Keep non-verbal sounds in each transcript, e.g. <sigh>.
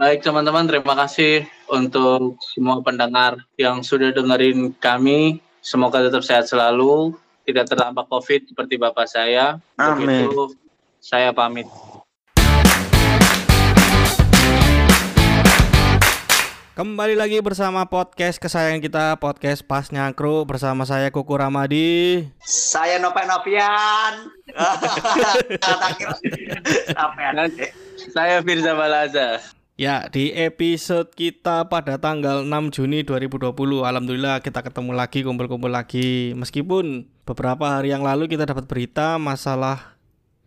Baik teman-teman, terima kasih untuk semua pendengar yang sudah dengerin kami. Semoga tetap sehat selalu, tidak terdampak COVID seperti bapak saya. Amin. Begitu, saya pamit. Kembali lagi bersama podcast kesayangan kita, podcast Pas Nyangkru bersama saya Kuku Ramadi. Saya Nopen Nopian. <laughs> <laughs> Saya Firza Balaza. Ya, di episode kita pada tanggal 6 Juni 2020 Alhamdulillah kita ketemu lagi, kumpul-kumpul lagi. Meskipun beberapa hari yang lalu kita dapat berita masalah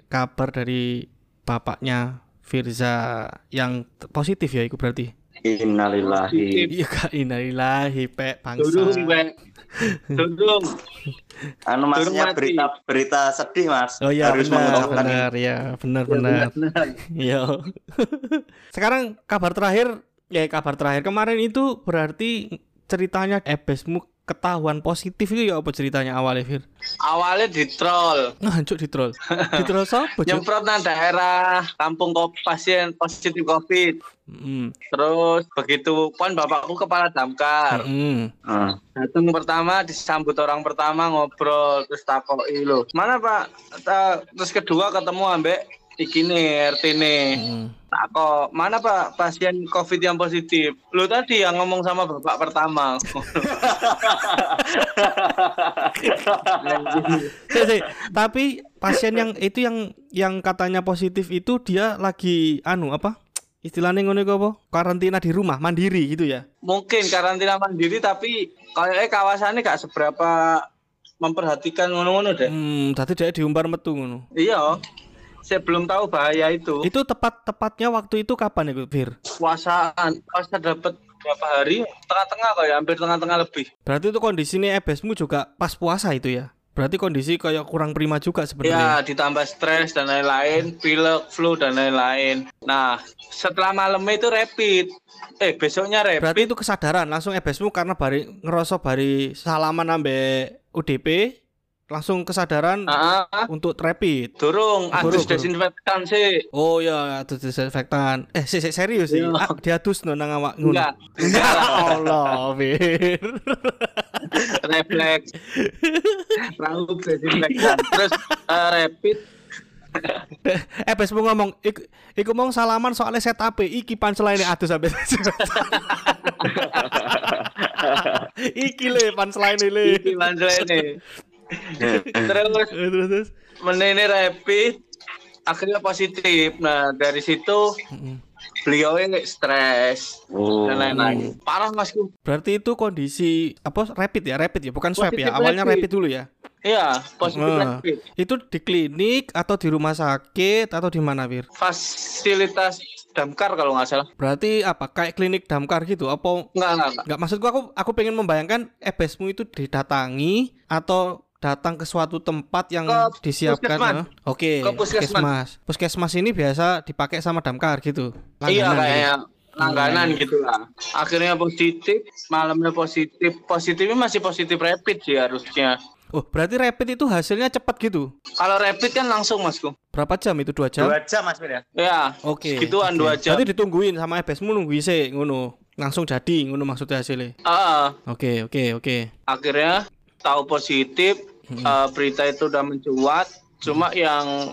kabar dari bapaknya Firza yang positif ya itu berarti Innalillahi. Iya kak innalillahi pe Bang. Dudung. Anu masnya Hormati. berita berita sedih mas. Oh iya Harus benar benar ya benar benar Benar. Iya. <laughs> Sekarang kabar terakhir ya kabar terakhir kemarin itu berarti ceritanya Ebesmu ketahuan positif itu ya apa ceritanya awalnya Fir? Awalnya di troll. Ngancuk di troll. <laughs> Di troll siapa? Nyemprot nang daerah kampung pasien positif COVID. Mm. Terus begitu pon bapakku kepala damkar. Mm. Hmm. Datang pertama disambut orang pertama ngobrol terus takoi lo. Mana Pak? Terus kedua ketemu ambek iki nih RT nih. Mm. Takok, mana Pak pasien COVID yang positif? Lu tadi yang ngomong sama bapak pertama. <laughs> Sik, sik. Tapi pasien yang itu yang yang katanya positif itu dia lagi anu apa? Istilahnya ngono apa? Karantina di rumah, mandiri gitu ya. Mungkin karantina mandiri tapi kayaknya kawasannya gak seberapa memperhatikan ngono-ngono deh. Hmm, tadi dia diumbar metu ngono. Iya. Saya belum tahu bahaya itu. Itu tepat tepatnya waktu itu kapan itu, Fir? Puasaan, puasa dapat berapa hari? Tengah-tengah kayak hampir tengah-tengah lebih. Berarti itu kondisinya ebesmu juga pas puasa itu ya? Berarti kondisi kayak kurang prima juga Ya, sebenarnya. ditambah stres dan lain-lain, pilek, flu dan lain-lain. Nah, setelah malamnya itu rapid. Eh, besoknya rapid. Berarti itu kesadaran langsung ebesmu karena bari ngerasa bari salaman ambek UDP langsung kesadaran Ah, untuk rapid. durung, adus desinfektan sih. Oh iya, itu disinfektan. Eh, sih, sih, serius sih. Iya. Ah, diadus no nang awak ngono. Enggak, enggak lah. Allah, Fir. <laughs> refleks. Raup desinfektan. Terus eh, rapid <laughs> eh, besmu ngomong, iku, iku mau salaman soalnya setup iki punchline adus sampai <laughs> iki le punchline le. di ini. Terus Eh, Terus terus. menini rapid akhirnya positif. Nah, dari situ beliau ini stres Oh. dan lain-lain. Parah Masku. Berarti itu kondisi apa rapid ya, rapid ya, bukan swab ya. Awalnya rapid. rapid dulu ya. Iya, positif Ah. rapid. Itu di klinik atau di rumah sakit atau di mana, Fir? Fasilitas damkar kalau nggak salah. Berarti apa? Kayak klinik damkar gitu? Apa Enggak, enggak, enggak. Enggak maksudku aku aku pengen membayangkan ebesmu itu didatangi atau datang ke suatu tempat yang Ke disiapkan. puskesmas. eh? Oke, Ke puskesmas. Puskesmas ini biasa dipakai sama damkar gitu. Iya Langganan gitu. kayak langganan gitu lah. Akhirnya positif, malamnya positif. Positifnya masih positif rapid sih harusnya. Oh, berarti rapid itu hasilnya cepat gitu. Kalau rapid kan langsung masku. Berapa jam itu? Dua jam? Dua jam mas ya. Ya, Oke. segituan oke. dua jam. Berarti ditungguin sama ebesmu nunggu sih ngono. Langsung jadi ngono maksudnya hasilnya. Ah, Oke, oke, oke. akhirnya tahu positif, Hmm. eh, berita itu udah mencuat. Cuma yang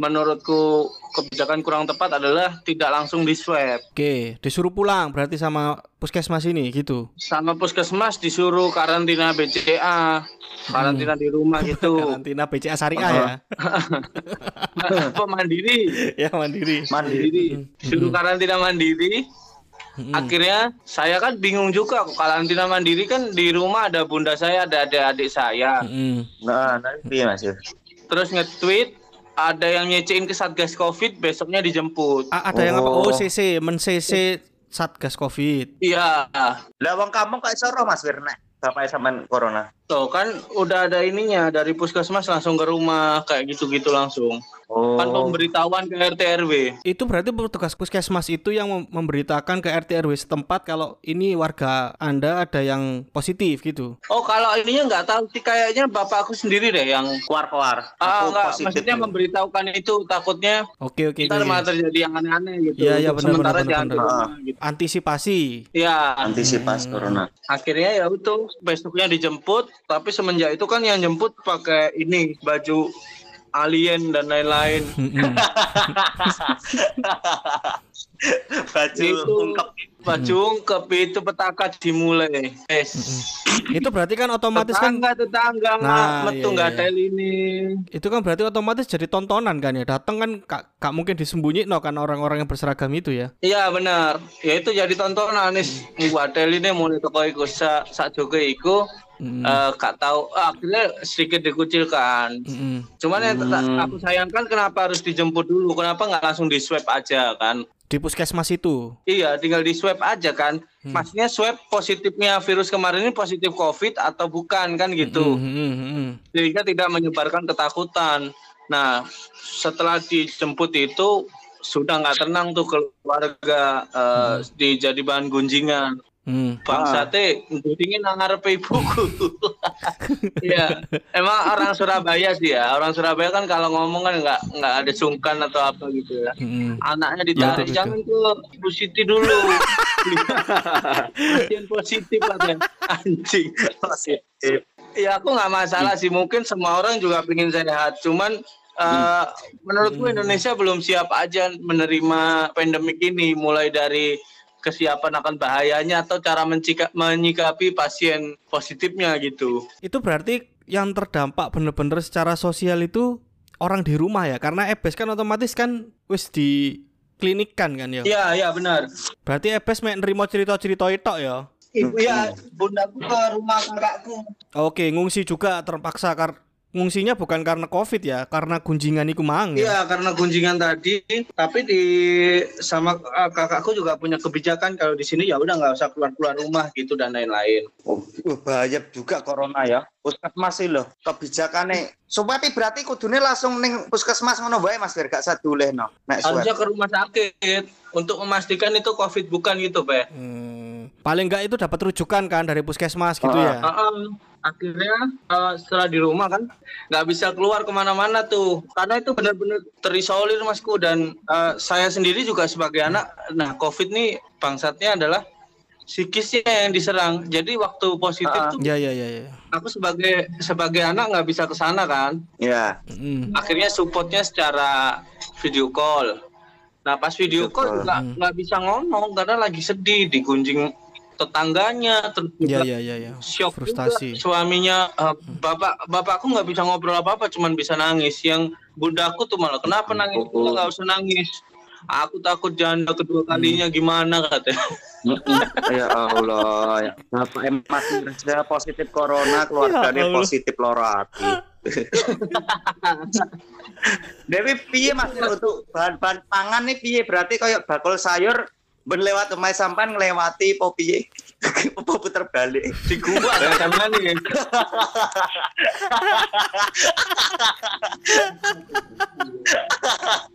menurutku kebijakan kurang tepat adalah tidak langsung di swab. Oke, disuruh pulang berarti sama puskesmas ini gitu. Sama puskesmas disuruh karantina BCA, karantina di rumah gitu. <laughs> Karantina BCA Syariah ya. <laughs> Apa mandiri? <laughs> ya mandiri. Mandiri. Suruh karantina mandiri. Mm-mm. Akhirnya saya kan bingung juga kok karantina mandiri kan di rumah ada bunda saya, ada adik-adik saya. Mm-mm. Nah, nanti mas Fir. Terus nge-tweet ada yang nyecein ke Satgas Covid besoknya dijemput. A- ada yang apa? Oh. Oh, CC, men-CC Satgas Covid. Iya. Lah wong kampung kok soro mas nek bapaknya sampean corona. Tuh kan udah ada ininya dari puskesmas langsung ke rumah kayak gitu-gitu langsung. Oh. Kan pemberitahuan ke RT RW. Itu berarti petugas puskesmas itu yang mem- memberitakan ke RT RW setempat kalau ini warga Anda ada yang positif gitu. Oh kalau ininya nggak tahu sih kayaknya bapakku sendiri deh yang keluar-keluar. ah Aku nggak positif maksudnya nih. memberitahukan itu takutnya Oke oke. oke. malah terjadi yang aneh-aneh gitu. Iya, iya, benar, Sementara benar, benar. gitu. Antisipasi. Iya. antisipasi Hmm. corona. Akhirnya ya itu besoknya dijemput, tapi semenjak itu kan yang jemput pakai ini baju alien dan lain-lain. <laughs> Baju itu ungkep. baju ungkep itu petaka dimulai. Eh, itu berarti kan otomatis kan tetangga tetangga Nah, metu iya, nggak iya. tel ini. itu kan berarti otomatis jadi tontonan kan ya. Datang kan kak, kak mungkin disembunyi no kan orang-orang yang berseragam itu ya. Iya benar. Ya itu jadi tontonan nih. Buat tel ini mulai toko iku sa sak joge iku Mm-mm. eh, gak tahu ah, akhirnya sedikit dikucilkan. Mm-mm. Cuman yang tetap Hmm. aku sayangkan kenapa harus dijemput dulu? Kenapa nggak langsung di swab aja kan? Di puskesmas itu. Iya, tinggal di swab aja kan. Hmm. Maksudnya swab positifnya virus kemarin ini positif COVID atau bukan kan gitu. Mm-mm. Sehingga tidak menyebarkan ketakutan. Nah, setelah dijemput itu sudah nggak tenang tuh keluarga eh, di jadi bahan gunjingan. Mm. Bangsate gunjingin nang ngarepe ibuku. Iya, <laughs> emang orang Surabaya sih ya. Orang Surabaya kan kalau ngomong kan nggak nggak ada sungkan atau apa gitu ya. Mm-mm. anaknya Ya, ditarik betul, jangan ke Ibu Siti dulu <laughs> pasien positif katanya anjing Positif. ya aku nggak masalah sih mungkin semua orang juga pengen sehat cuman eh, menurutku Indonesia belum siap aja menerima pandemik ini mulai dari kesiapan akan bahayanya atau cara menyikapi pasien positifnya gitu Itu berarti yang terdampak bener-bener secara sosial itu orang di rumah ya. Karena Ebes kan otomatis kan wis di klinikan kan ya. iya iya benar Berarti Ebes mek nerima cerita-cerita itu ya. ibu ya bundaku ke rumah kakakku Oke, ngungsi juga terpaksa kar ngungsinya bukan karena Covid ya, karena gunjingan iku mang ya. Iya, karena kunjungan tadi, tapi di sama eh, kakakku juga punya kebijakan kalau di sini ya udah nggak usah keluar-keluar rumah gitu dan lain-lain. Oh, uh, bahaya juga corona ya. Puskesmas sih loh kebijakannya. Sobat berarti kudune langsung ning puskesmas ngono bae Mas biar gak saduleh no. Nek swab. Harusnya ke rumah sakit untuk memastikan itu COVID bukan gitu, Pe. Hmm, paling enggak itu dapat rujukan kan dari puskesmas gitu Ah, ya. Heeh. Akhirnya eh, setelah di rumah kan nggak bisa keluar ke mana-mana tuh karena itu benar-benar terisolir masku dan eh, saya sendiri juga sebagai anak nah covid nih bangsatnya adalah psikisnya yang diserang jadi waktu positif Ah. tuh Ya ya ya ya. aku sebagai sebagai anak nggak bisa ke sana kan Ya. Mm. akhirnya supportnya secara video call nah pas video Video call nggak nggak bisa ngomong karena lagi sedih digunjing tetangganya terus Ya juga ya ya ya. shock Frustasi. juga. suaminya eh, bapak bapakku nggak bisa ngobrol apa apa cuman bisa nangis yang bundaku tuh malah kenapa nangis Oh. Enggak, nggak usah nangis aku takut janda kedua kalinya gimana katanya ya Allah ya. Bapak masih kerja positif corona, keluarganya Ya positif loro hati. <laughs> Dewi piye Mas untuk bahan-bahan pangan nih piye berarti kayak bakul sayur ben lewat sampan nglewati po piye? <laughs> Apa puter balik? di gua ada sama nih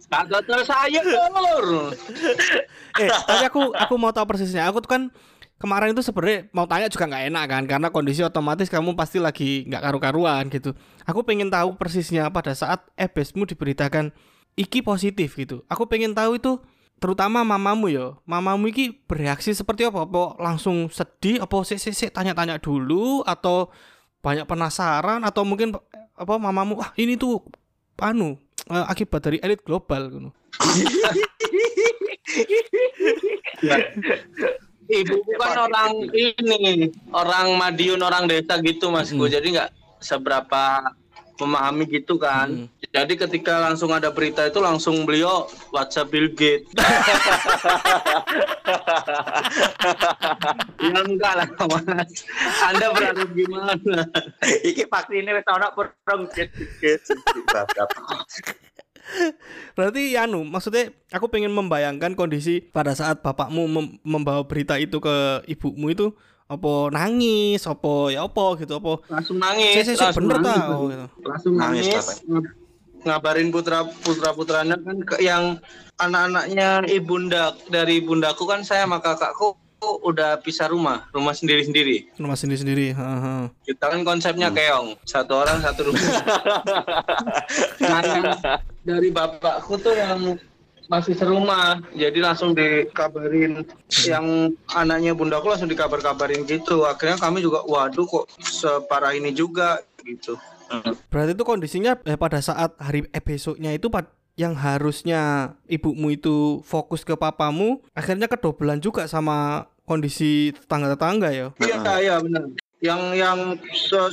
kagak terus saya lur Eh, tapi aku aku mau tahu persisnya. Aku tuh kan kemarin itu sebenarnya mau tanya juga nggak enak kan karena kondisi otomatis kamu pasti lagi nggak karu-karuan gitu. Aku pengen tahu persisnya pada saat ebesmu diberitakan iki positif gitu. Aku pengen tahu itu terutama mamamu ya. Mamamu iki bereaksi seperti apa? Apa langsung sedih? Apa sik sik sik tanya-tanya dulu atau banyak penasaran atau mungkin apa mamamu wah ini tuh anu eh, akibat dari elit global gitu. ibu bukan orang ini orang Madiun orang desa gitu masku Hmm. jadi nggak seberapa memahami gitu kan Hmm. jadi ketika langsung ada berita itu langsung beliau WhatsApp Bill Gates <laughs> ya enggak lah mas Anda berharap gimana Iki vaksinnya wis ana perang. Berarti anu, maksudnya aku pengen membayangkan kondisi pada saat bapakmu mem- membawa berita itu ke ibumu itu apa nangis, apa ya apa gitu, apa langsung nangis sik, langsung bener nangis, tau gitu. langsung Nangis, nangis, ngabarin putra putra putranya kan ke yang anak-anaknya ibunda dari ibundaku kan saya sama kakakku udah pisah rumah rumah sendiri sendiri Rumah sendiri-sendiri. Heeh. kita kan konsepnya keong satu orang satu rumah <laughs> nah, dari bapakku tuh yang masih serumah jadi langsung dikabarin yang anaknya bundaku langsung dikabar-kabarin gitu. Akhirnya kami juga waduh kok separah ini juga gitu. Berarti itu kondisinya eh, pada saat hari eh, besoknya itu pad- yang harusnya ibumu itu fokus ke papamu, akhirnya kedobelan juga sama kondisi tetangga-tetangga ya. iya iya benar yang yang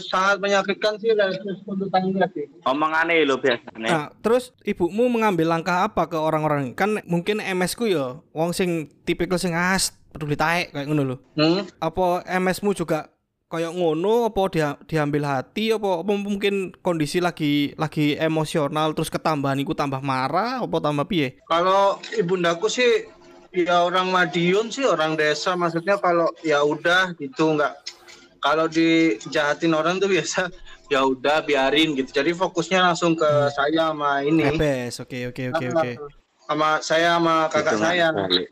sangat menyakitkan sih dari sudut tangga sih Omongane lho biasane. Nah, terus ibumu mengambil langkah apa ke orang-orang? Kan mungkin MS ku ya, wong sing tipikal sing as peduli taek kayak ngono lho. hmm? Apa MS-mu juga kayak ngono apa dia diambil hati apa, apa mungkin kondisi lagi lagi emosional terus ketambahan iku tambah marah apa tambah piye? Kalau ibundaku sih ya orang Madiun sih orang desa maksudnya kalau ya udah gitu nggak kalau dijahatin orang tuh biasa ya udah biarin gitu jadi fokusnya langsung ke saya sama ini oke oke oke oke. sama saya sama kakak Hitungan saya.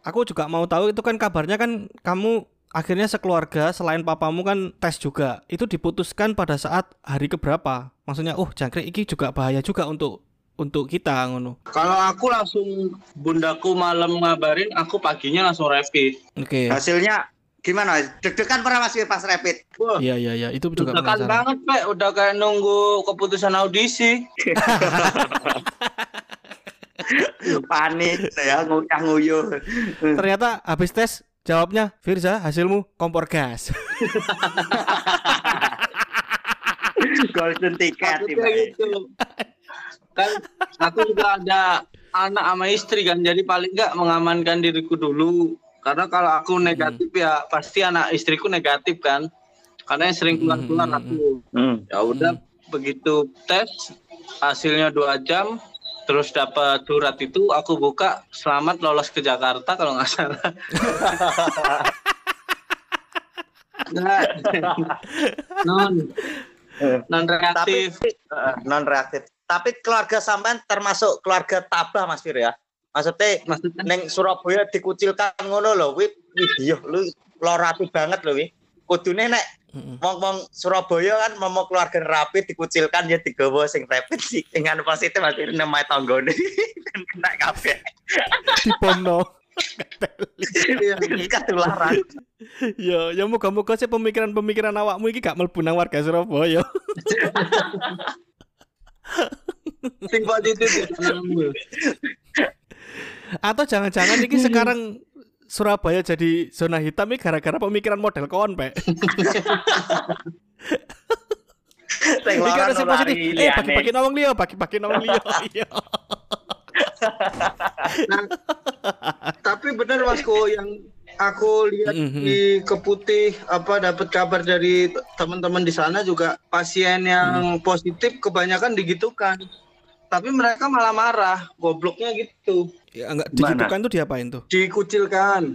Aku juga mau tahu itu kan kabarnya kan kamu akhirnya sekeluarga selain papamu kan tes juga. Itu diputuskan pada saat hari keberapa? Maksudnya, oh jangkrik iki juga bahaya juga untuk untuk kita ngono. kalau aku langsung bundaku malam ngabarin aku paginya langsung rapid Oke. Hasilnya gimana? Deg-degan pernah Mas pas rapid? Iya iya iya, itu juga penasaran. banget, Pak. Udah kayak nunggu keputusan audisi. <laughs> Panik saya nguyah nguyuh. Ternyata habis tes jawabnya Firza hasilmu kompor gas. <laughs> Golden ticket gitu. kan aku juga ada anak sama istri kan, jadi paling nggak mengamankan diriku dulu. Karena kalau aku negatif ya pasti anak istriku negatif kan. Karena yang sering keluar-keluar Hmm. aku. Hmm. Ya udah begitu tes hasilnya dua jam terus dapat surat itu aku buka selamat lolos ke Jakarta kalau nggak salah. <laughs> Nah, non non reaktif. non reaktif. Tapi keluarga sampean termasuk keluarga tabah Mas Fir ya. Maksudnya Maksudnya neng Surabaya dikucilkan ngono lho, wi video lu lorati banget lho wi. Kudune nek wong-wong Surabaya kan mau keluarga rapi dikucilkan ya digawa sing rapid sih dengan positif masih nama tanggone <laughs> kan kena kabeh Di Bono. ketularan ya, ya moga-moga sih pemikiran-pemikiran awakmu iki gak mlebu nang warga Surabaya. sing positif. Atau jangan-jangan iki <laughs> sekarang Surabaya jadi zona hitam ini gara-gara pemikiran model kon, Pak. Iki lara ada sing positif. Eh, bagi-bagi nawang liya, bagi-bagi nawang liya. <laughs> Iya. Nah, tapi benar Masku yang aku lihat Mhm. di Keputih apa dapat kabar dari teman-teman di sana juga pasien yang positif kebanyakan digitukan. Tapi mereka malah marah, gobloknya gitu. Ya enggak digitukan tuh diapain tuh? Dikucilkan.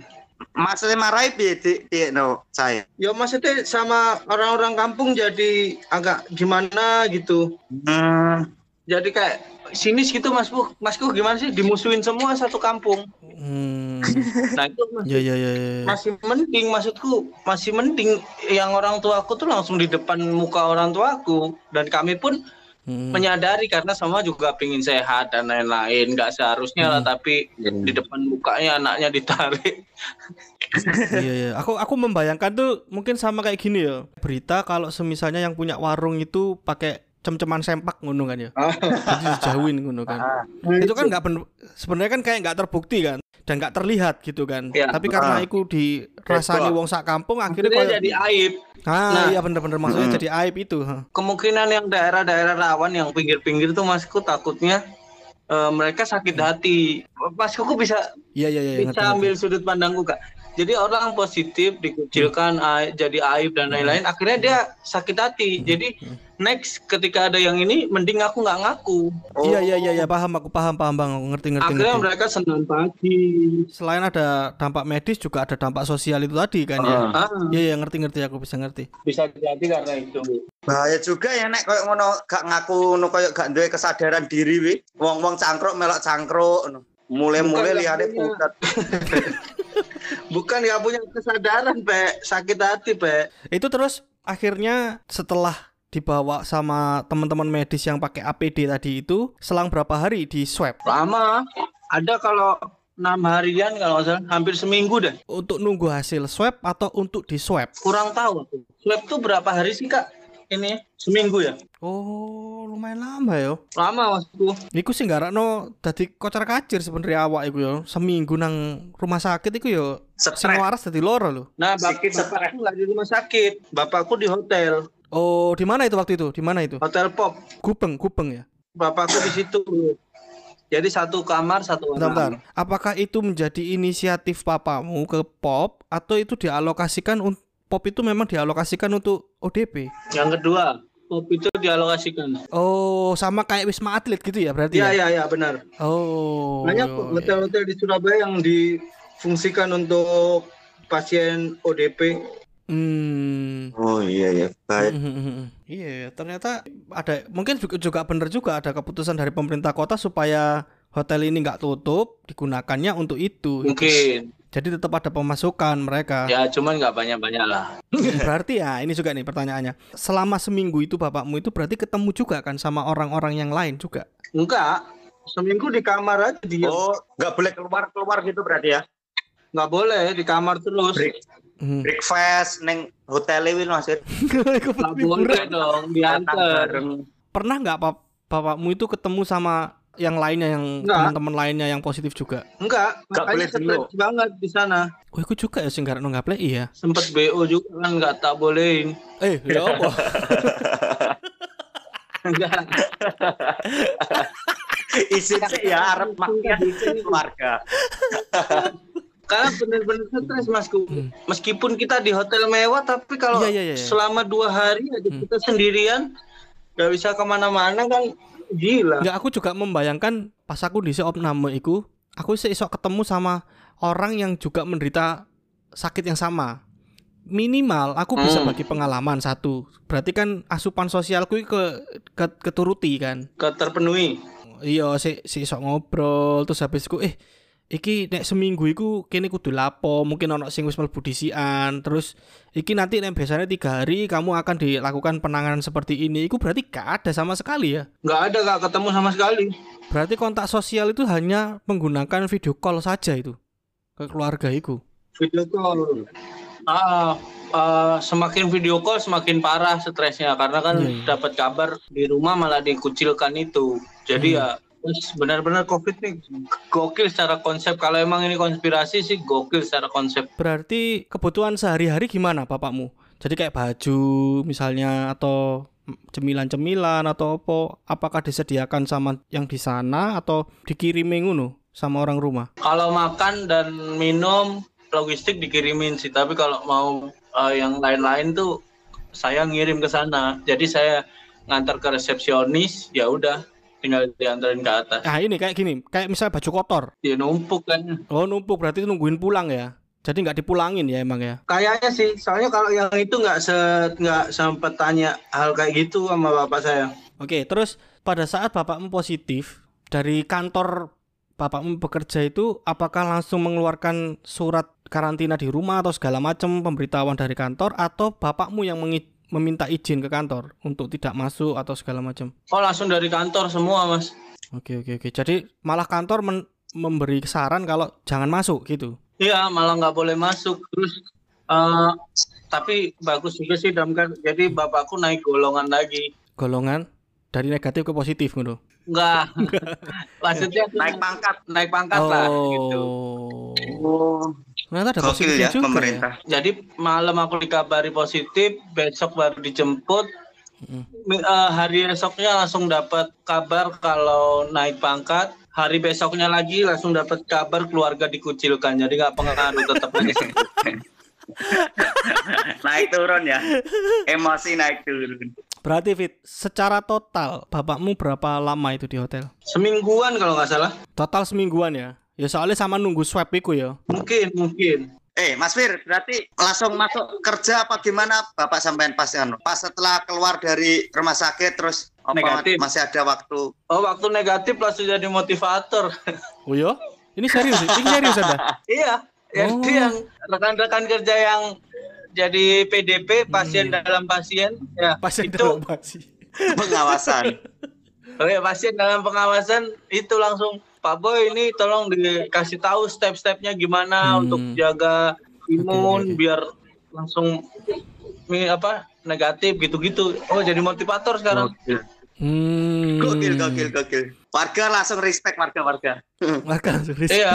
maksudnya marahi piye di, di no saya Ya maksudnya sama orang-orang kampung jadi agak gimana gitu. hmm. Jadi kayak sinis gitu Mas Bu. Masku gimana sih dimusuhin semua satu kampung. Hmm. <laughs> Nah itu Mas Ya ya ya ya. ya. masih mending maksudku masih mending yang orang tua aku tuh langsung di depan muka orang tuaku dan kami pun Hmm. menyadari karena semua juga pingin sehat dan lain-lain nggak seharusnya lah tapi di depan mukanya anaknya ditarik <laughs> Iya ya. Aku aku membayangkan tuh mungkin sama kayak gini ya. Berita kalau semisalnya yang punya warung itu pakai cem-ceman sempak ngono kan ya. <laughs> Jadi dijauhin ngono kan. itu kan nggak ben- sebenarnya kan kayak nggak terbukti kan dan nggak terlihat gitu kan. Iya. Tapi karena Ah. itu dirasani wong sak kampung akhirnya kayak jadi aib Ah Nah. iya bener-bener maksudnya Hmm. jadi aib itu. kemungkinan yang daerah-daerah rawan yang pinggir-pinggir tuh masku takutnya eh, mereka sakit hati masku bisa Iya iya iya. ngerti, bisa ngerti. ambil sudut pandangku kak jadi orang positif dikucilkan ai- jadi aib dan lain-lain akhirnya dia sakit hati. Jadi next ketika ada yang ini mending aku nggak ngaku. Iya iya iya iya paham aku paham paham bang. Aku ngerti ngerti akhirnya ngerti. mereka senang pagi. Selain ada dampak medis juga ada dampak sosial itu tadi kan ya. ah, Iya iya ngerti ngerti aku bisa ngerti. bisa jadi karena itu. Bahaya juga ya nek koyo ngono gak ngaku ngono koyo gak duwe kesadaran diri wi. Wong-wong cangkruk melok cangkruk ngono. Mulai-mulai punya. pucat. <laughs> bukan nggak punya kesadaran pe sakit hati pe Itu terus akhirnya setelah dibawa sama teman-teman medis yang pakai APD tadi itu selang berapa hari di swab? Lama. Ada kalau enam harian kalau nggak salah. Hampir seminggu deh. Untuk nunggu hasil swab atau untuk di swab. kurang tahu. Swab tuh berapa hari sih kak ini seminggu ya Oh lumayan lama ya. lama maksudku Iku sih nggak no tadi kocar kacir sebenarnya awak iku ya seminggu nang rumah sakit iku ya sing Stres. waras dadi loro loh. nah bap Sikit stres. bapakku nggak di rumah sakit bapakku di hotel Oh di mana itu waktu itu? Di mana itu? hotel pop Gubeng Gubeng ya. bapakku di situ jadi satu kamar satu Bentar, bentar. Apakah itu menjadi inisiatif papamu ke pop atau itu dialokasikan un- pop itu memang dialokasikan untuk ODP? yang kedua pop itu dialokasikan Oh, sama kayak Wisma Atlet gitu ya berarti iya ya? iya iya benar Oh. banyak kok hotel-hotel di Surabaya yang difungsikan untuk pasien ODP Hmm. Oh iya ya. Bahaya. Hmm, Iya, ternyata ada mungkin juga juga benar juga ada keputusan dari pemerintah kota supaya hotel ini nggak tutup digunakannya untuk itu. mungkin Jadi tetap ada pemasukan mereka. ya cuman nggak banyak-banyak lah Berarti ya ini juga nih pertanyaannya. Selama seminggu itu bapakmu itu berarti ketemu juga kan sama orang-orang yang lain juga. enggak seminggu di kamar aja dia Oh, nggak boleh keluar-keluar gitu berarti ya. nggak boleh di kamar terus Break Hmm. breakfast neng hotel wi Mas. <laughs> nggak boleh dong diantar. Pernah nggak bapakmu itu ketemu sama yang lainnya yang Enggak. teman-teman lainnya yang positif juga? enggak Nggak makanya boleh stres dulu. banget di sana Oh, itu juga ya sing no ngaplek iya. sempet BO juga kan nggak tak bolehin Eh, ya apa? enggak Isin sih ya arep makan isin keluarga. karena bener-bener stres masku meskipun kita di hotel mewah tapi kalau Iya, iya, iya. selama dua hari aja Hmm. kita sendirian nggak bisa ke mana-mana kan gila Enggak, aku juga membayangkan pas aku di opname iku, aku sih iso ketemu sama orang yang juga menderita sakit yang sama. Minimal aku bisa Hmm. bagi pengalaman satu. Berarti kan asupan sosialku ke, ke keturuti kan. keterpenuhi Iya, si si iso ngobrol terus habis iku eh iki nek seminggu iku kene kudu lapo, mungkin ono sing wis mlebu disian, terus iki nanti nek biasanya tiga hari kamu akan dilakukan penanganan seperti ini. Iku berarti gak ada sama sekali ya. nggak ada nggak ketemu sama sekali Berarti kontak sosial itu hanya menggunakan video call saja itu ke keluarga itu. video call ah ah, semakin video call semakin parah stresnya karena kan iya. dapat kabar di rumah malah dikucilkan itu jadi Hmm. ya benar-benar covid nih gokil secara konsep kalau emang ini konspirasi sih gokil secara konsep Berarti kebutuhan sehari-hari gimana bapakmu? Jadi kayak baju misalnya atau cemilan-cemilan atau apa? Apakah disediakan sama yang di sana atau dikirimin ngono sama orang rumah? kalau makan dan minum logistik dikirimin sih tapi kalau mau eh, yang lain-lain tuh saya ngirim ke sana jadi saya ngantar ke resepsionis ya udah tinggal diantarin ke atas Ah ini kayak gini, kayak misalnya baju kotor. dia numpuk kan Oh numpuk berarti nungguin pulang ya. Jadi nggak dipulangin ya emang ya. kayaknya sih soalnya kalau yang itu nggak se nggak sempet tanya hal kayak gitu sama bapak saya Oke, terus pada saat bapakmu positif dari kantor bapakmu bekerja itu apakah langsung mengeluarkan surat karantina di rumah atau segala macam pemberitahuan dari kantor atau bapakmu yang mengi- meminta izin ke kantor untuk tidak masuk atau segala macam? oh langsung dari kantor semua mas Oke, oke, oke. Jadi malah kantor men- memberi saran kalau jangan masuk gitu. iya malah nggak boleh masuk terus eh, tapi bagus juga sih damkar jadi bapakku naik golongan lagi Golongan dari negatif ke positif gitu. Enggak. <laughs> Maksudnya Naik pangkat. naik pangkat lah gitu. Oh, Ternyata ada gokil positifnya ya juga pemerintah. Jadi malam aku dikabari positif, besok baru dijemput. Mm. Mi- eh, hari esoknya langsung dapat kabar kalau naik pangkat. hari besoknya lagi langsung dapat kabar keluarga dikucilkan jadi nggak pengaruh tetap aja <laughs> naik turun ya. Emosi naik turun. Berarti Fit, secara total bapakmu berapa lama itu di hotel? semingguan kalau nggak salah Total semingguan ya. Ya soalnya sama nunggu swab iku ya. mungkin mungkin Eh, Mas Fir, berarti langsung masuk kerja apa gimana Bapak sampean pas anu? Pas setelah keluar dari rumah sakit terus apa Negatif. masih ada waktu? oh waktu negatif langsung jadi motivator Oh ya? Ini serius? Ini serius ada? <laughs> iya Oh. jadi yang rekan-rekan kerja yang jadi PDP pasien Hmm. dalam pasien ya Pasien itu dalam pasti. Pengawasan. Oh ya, pasien dalam pengawasan itu langsung Pak Boy ini tolong dikasih tahu step-stepnya gimana Hmm. untuk jaga imun Oke, oke. biar langsung mi- apa negatif gitu-gitu. Oh jadi motivator sekarang. Hmm. Gokil, gokil, gokil. Warga langsung respect warga-warga. Warga langsung respect. Iya.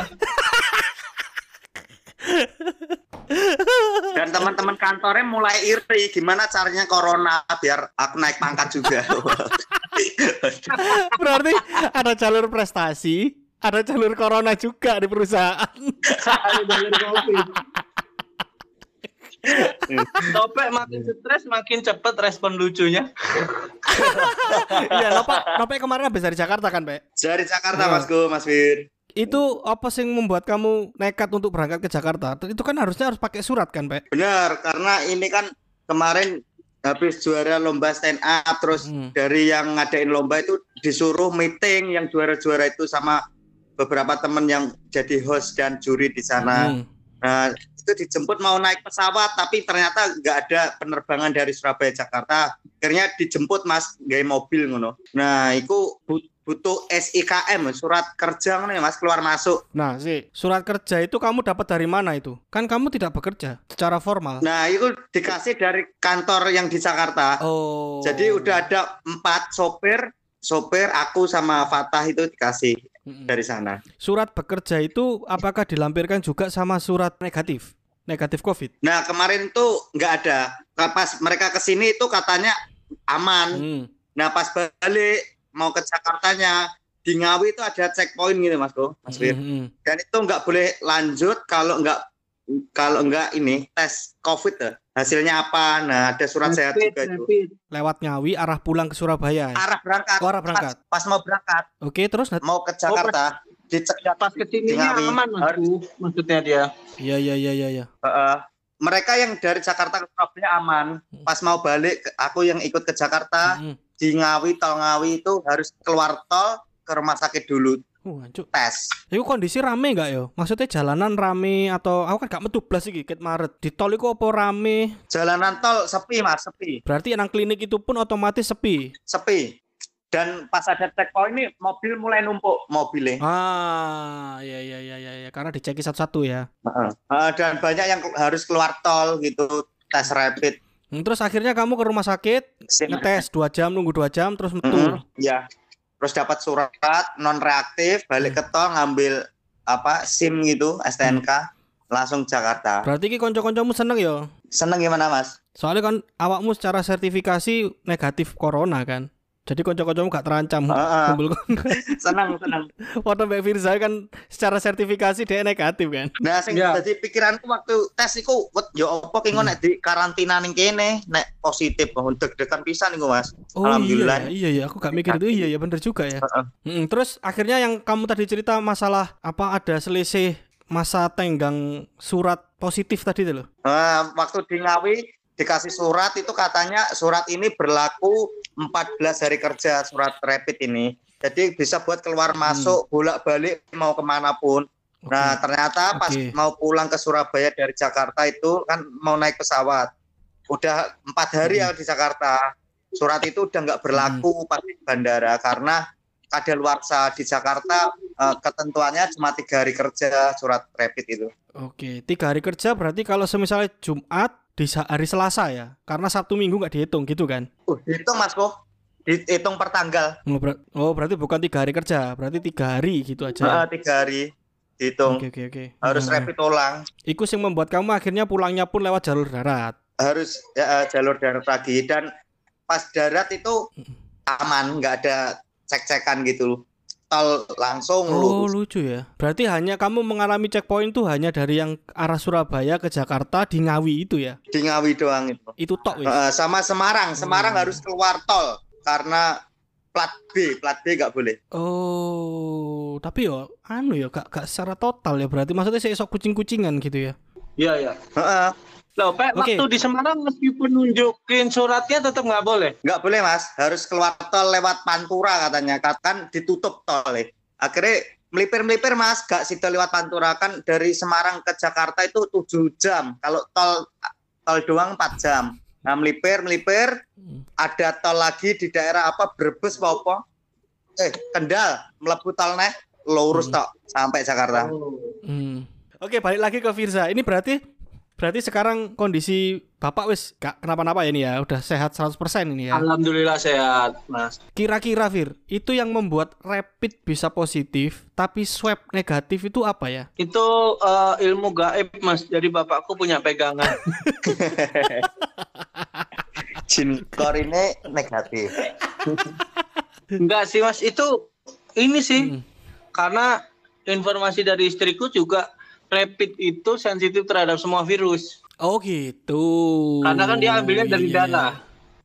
Dan teman-teman kantornya mulai iri gimana caranya corona biar aku naik pangkat juga. <laughs> Berarti ada jalur prestasi, ada jalur corona juga di perusahaan. Ada jalur COVID. Topek makin stres makin cepet respon lucunya. Iya, Nopek, Nopek kemarin habis dari Jakarta kan, Pak? Dari Jakarta Nah. Mas Go, Mas Fir. Itu apa sih yang membuat kamu nekat untuk berangkat ke Jakarta? Itu kan harusnya harus pakai surat kan, Pak? Benar, karena ini kan kemarin habis juara lomba stand up terus Hmm. dari yang ngadain lomba itu disuruh meeting yang juara-juara itu sama beberapa temen yang jadi host dan juri di sana. Hmm. Nah, itu dijemput mau naik pesawat tapi ternyata nggak ada penerbangan dari Surabaya Jakarta. Akhirnya dijemput Mas gaya mobil ngono. Nah, itu bu- butuh SIKM surat kerja ngono ya Mas keluar masuk. Nah, sih, surat kerja itu kamu dapat dari mana itu? Kan kamu tidak bekerja secara formal. Nah, itu dikasih dari kantor yang di Jakarta. Oh. Jadi udah ada empat sopir, sopir aku sama Fatah itu dikasih Dari sana. Surat bekerja itu apakah dilampirkan juga sama surat negatif? Negatif COVID? Nah kemarin itu nggak ada. Pas mereka ke sini itu katanya aman. Hmm. Nah pas balik mau ke Jakartanya di Ngawi itu ada checkpoint gitu Mas Go, Mas Fir. Mm-mm. Dan itu nggak boleh lanjut kalau nggak kalau nggak ini tes COVID tuh. Hasilnya apa? Nah ada surat sehat Rapid, juga itu. Lewat Ngawi arah pulang ke Surabaya. Arah berangkat. Oh, arah berangkat. Pas, pas mau berangkat Oke, terus mau ke Jakarta dicek Pas ke sininya Ngawi. aman Bu, maksudnya dia. Iya, iya, iya, iya, iya. Heeh. mereka yang dari Jakarta ke Surabaya aman. Pas mau balik, ke- aku yang ikut ke Jakarta Mm-mm. di Ngawi, tol Ngawi itu harus keluar tol ke rumah sakit dulu Uh, hancur. tes. Iku kondisi rame nggak yo? Maksudnya jalanan rame atau aku kan gak metu blas iki ket Maret. Di tol iku apa rame? Jalanan tol sepi mas, sepi, Berarti nang klinik itu pun otomatis sepi. sepi. Dan pas ada checkpoint ini mobil mulai numpuk mobilnya. Ah, iya iya iya iya, iya. karena diceki satu-satu ya. Heeh. Eh, dan banyak yang harus keluar tol gitu tes rapid. Hmm, Terus akhirnya kamu ke rumah sakit ngetes dua jam nunggu dua jam terus metu. Mm-mm, Ya. Terus dapat surat non reaktif, balik ke tol ngambil apa SIM gitu STNK langsung Jakarta. Berarti ki konco-koncomu seneng yo. Seneng gimana mas? Soalnya kan awakmu secara sertifikasi negatif corona kan. Jadi konco-koncomu gak terancam. Heeh. <laughs> Kumpul <laughs> seneng seneng. foto Mbak Firza kan secara sertifikasi dia negatif kan. Nah, sing Ya. dadi pikiranku waktu tes iku, wet yo opo ki ngono nek di karantina ning kene nek positif oh, deg-degan pisan iku Mas. Oh Alhamdulillah. iya, iya iya aku gak mikir itu iya ya bener juga ya. Heeh. Mm, terus akhirnya yang kamu tadi cerita masalah apa ada selisih masa tenggang surat positif tadi itu loh. Nah, waktu di Ngawi dikasih surat itu katanya surat ini berlaku 14 hari kerja surat rapid ini. Jadi bisa buat keluar masuk bolak-balik mau ke mana pun. Oke. Nah ternyata pas Oke. mau pulang ke Surabaya dari Jakarta itu kan mau naik pesawat. Udah empat hari ya di Jakarta. Surat itu udah nggak berlaku pas di bandara karena kadaluarsa di Jakarta eh, ketentuannya cuma tiga hari kerja surat rapid itu. Oke, tiga hari kerja berarti kalau semisalnya Jumat di hari Selasa ya, karena Sabtu Minggu nggak dihitung gitu kan? Uh, hitung Mas Ko. Dihitung per tanggal. Oh, ber- oh, berarti bukan tiga hari kerja, berarti tiga hari gitu aja. Heeh, tiga hari dihitung. Oke oke oke. Harus Nah, rapid ulang. Iku yang membuat kamu akhirnya pulangnya pun lewat jalur darat. Harus ya, eh, jalur darat lagi dan pas darat itu aman, nggak ada cek-cekan gitu. Tol langsung Oh lucu ya. Berarti hanya kamu mengalami checkpoint tuh hanya dari yang arah Surabaya ke Jakarta di Ngawi itu ya. Di Ngawi doang itu. Itu tok wis. Eh, sama Semarang, Semarang Hmm. harus keluar tol karena plat B, plat B nggak boleh. Oh, tapi yo anu ya gak gak secara total ya berarti maksudnya saya sok kucing-kucingan gitu ya. Iya ya. Heeh, Loh, Pak, Oke. waktu di Semarang meskipun nunjukin suratnya tetap nggak boleh. nggak boleh mas, harus keluar tol lewat Pantura katanya, kan ditutup tol ya. Akhirnya melipir-melipir mas, gak situ lewat Pantura kan dari Semarang ke Jakarta itu 7 jam, kalau tol tol doang 4 jam. Nah melipir melipir, Hmm. ada tol lagi di daerah apa Brebes apa apa? Eh Kendal, melebu tol neh, lurus Hmm. tok sampai Jakarta. Hmm. Oke, balik lagi ke Firza. Ini berarti berarti sekarang kondisi Bapak wis gak kenapa-napa ya ini ya, udah sehat 100% ini ya. Alhamdulillah sehat, Mas. Kira-kira Fir, itu yang membuat rapid bisa positif tapi swab negatif itu apa ya? Itu eh, ilmu gaib, Mas. Jadi bapakku punya pegangan. <laughs> Jin kor ini negatif. Enggak sih, Mas. Itu ini sih Hmm. karena informasi dari istriku juga rapid itu sensitif terhadap semua virus. Oh gitu. Karena kan dia ambilnya dari Iya. darah.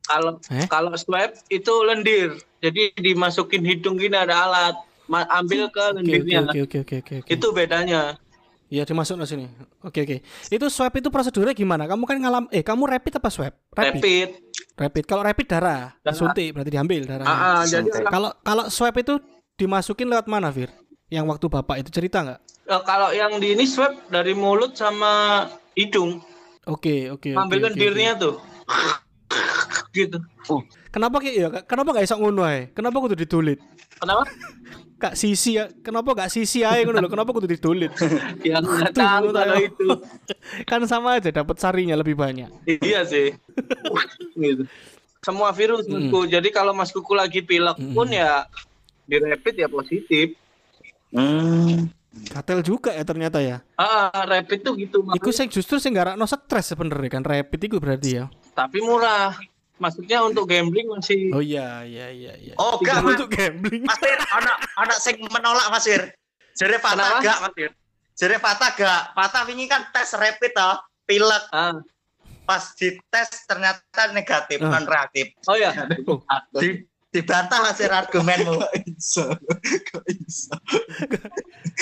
Kalau Eh? kalau swab itu lendir. Jadi dimasukin hidung gini ada alat. Ambil ke oke lendirnya. oke oke oke oke. oke. Itu bedanya. Iya dimasuk ke sini. Oke oke. Itu swab itu prosedurnya gimana? Kamu kan ngalam eh kamu rapid apa swab? Rapid. Rapid. Rapid. Kalau rapid darah, Darah. disuntik berarti diambil darahnya. Ah, ah, jadi Suntik. Kalau kalau swab itu dimasukin lewat mana, Fir? Yang waktu Bapak itu cerita nggak? Eh, kalau yang di ini swab dari mulut sama hidung. Oke, oke, oke. ambil oke, lendirnya tuh. <laughs> gitu. oke. Kenapa kayak ya? Kenapa nggak iso ngono ae? Kenapa kudu ditulit? Kenapa? Kak sisi ya, kenapa gak sisi aja ngono lho? Kenapa kudu ditulit? <laughs> Yang nggak Tuh, tahu kalau itu. <laughs> kan sama aja dapat sarinya lebih banyak. Iya sih. gitu. Semua virus Mm. Masku. Jadi kalau Mas Kuku lagi pilek Mm. pun ya di rapid ya positif. Hmm. Katel juga ya ternyata ya. Ah, rapid tuh gitu Mas. Iku sing justru sing gak no stres sebenarnya kan rapid itu berarti ya. Tapi murah. Maksudnya untuk gambling masih Oh iya iya iya iya. Oh, enggak, Mas. untuk gambling. Mas Fir, anak anak sing menolak Mas Fir. Jere Kenapa? Gak Mas Fir. Jere Fata gak. Fata wingi kan tes rapid toh, pilek. ah. Pas dites ternyata negatif, Ah. non reaktif. Oh ya. Oh. Di, dibantah Fir argumenmu.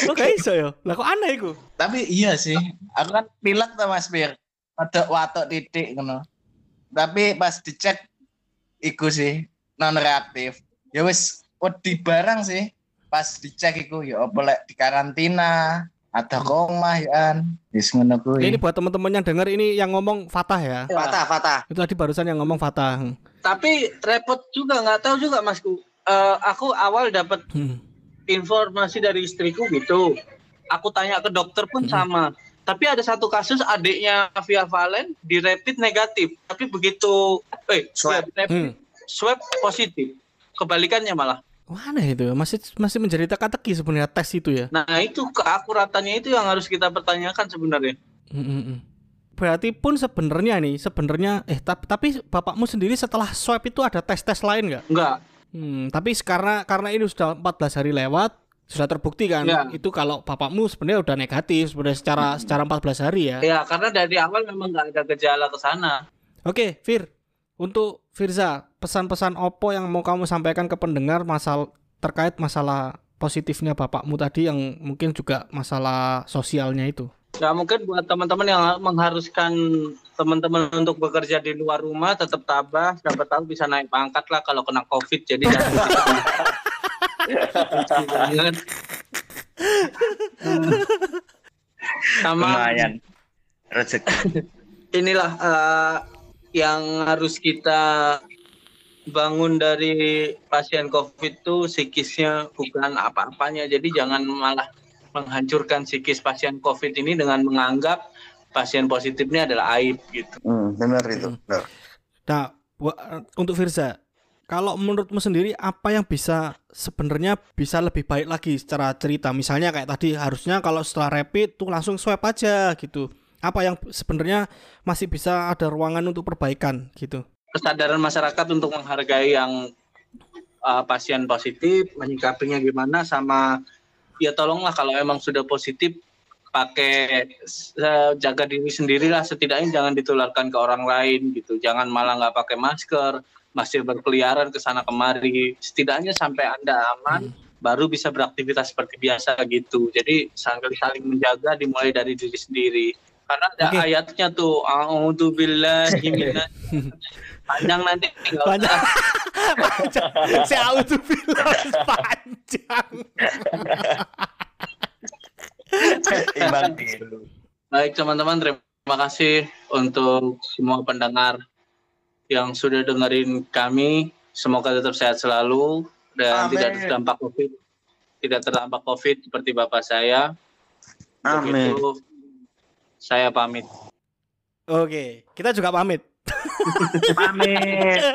Oh gak iso ya. Lah kok aneh iku? Tapi iya sih, aku kan pilek tuh Mas Bir. Ada watok titik ngono. Tapi pas dicek iku sih non reaktif. Ya wis wedi barang sih. Pas dicek iku ya apa lek di karantina, ada koma ya kan. Wis ngono kuwi. Ini buat teman-teman yang dengar ini yang ngomong Fatah ya. Fata, Fata. Itu tadi barusan yang ngomong Fatah. Tapi repot juga nggak tahu juga Masku. Eh, aku awal dapat Hmm. informasi dari istriku gitu. Aku tanya ke dokter pun sama. Tapi ada satu kasus adiknya Via Valen di rapid negatif. Tapi begitu eh Swab. rapid, Hmm. swab positif. Kebalikannya malah. Wah, aneh itu ya. Masih masih menjadi teka-teki sebenarnya tes itu ya. Nah, itu keakuratannya itu yang harus kita pertanyakan sebenarnya. Mm, mm, mm. Berarti pun sebenarnya nih, sebenarnya eh tapi tapi bapakmu sendiri setelah swab itu ada tes-tes lain nggak? Enggak. Hmm, tapi karena karena ini sudah 14 hari lewat, sudah terbukti kan Ya. itu kalau bapakmu sebenarnya udah negatif sebenarnya secara secara 14 hari ya. Ya, karena dari awal memang nggak ada gejala ke sana. Oke, Fir. Untuk Firza, pesan-pesan opo yang mau kamu sampaikan ke pendengar masal terkait masalah positifnya bapakmu tadi yang mungkin juga masalah sosialnya itu. Ya mungkin buat teman-teman yang mengharuskan teman-teman untuk bekerja di luar rumah tetap tabah, siapa tahu bisa naik pangkat lah kalau kena covid jadi jangan <laughs> sama Lumayan. Rezeki. <laughs> inilah eh, yang harus kita bangun dari pasien covid itu psikisnya bukan apa-apanya jadi jangan malah menghancurkan psikis pasien covid ini dengan menganggap pasien positifnya adalah aib gitu Hmm, benar itu. Benar. Nah, bu- untuk Firza, kalau menurutmu sendiri apa yang bisa sebenarnya bisa lebih baik lagi secara cerita? Misalnya kayak tadi harusnya kalau setelah rapid tuh langsung swab aja gitu. Apa yang sebenarnya masih bisa ada ruangan untuk perbaikan gitu? kesadaran masyarakat untuk menghargai yang uh, pasien positif, menyikapinya gimana sama ya tolonglah kalau emang sudah positif pakai jaga diri sendirilah setidaknya jangan ditularkan ke orang lain gitu. Jangan malah nggak pakai masker, masih berkeliaran ke sana kemari. Setidaknya sampai Anda aman baru bisa beraktivitas seperti biasa gitu. Jadi saling saling menjaga dimulai dari diri sendiri. Karena ada Oke. ayatnya tuh a'udzubillahi minas <laughs> panjang nanti tinggal Panjang. panjang. Saya auto panjang. Imbang dulu. Baik teman-teman, terima kasih untuk semua pendengar yang sudah dengerin kami. Semoga tetap sehat selalu dan Amin. tidak terdampak COVID. Tidak terdampak COVID seperti bapak saya. Amin. Saya pamit. Oke, kita juga pamit. Pamit. <laughs>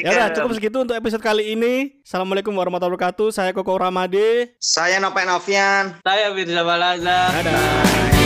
Ya udah, cukup segitu untuk episode kali ini. Assalamualaikum warahmatullahi wabarakatuh. Saya Koko Ramade. Saya Nopen Novian. Saya Firza Balaza. Dadah.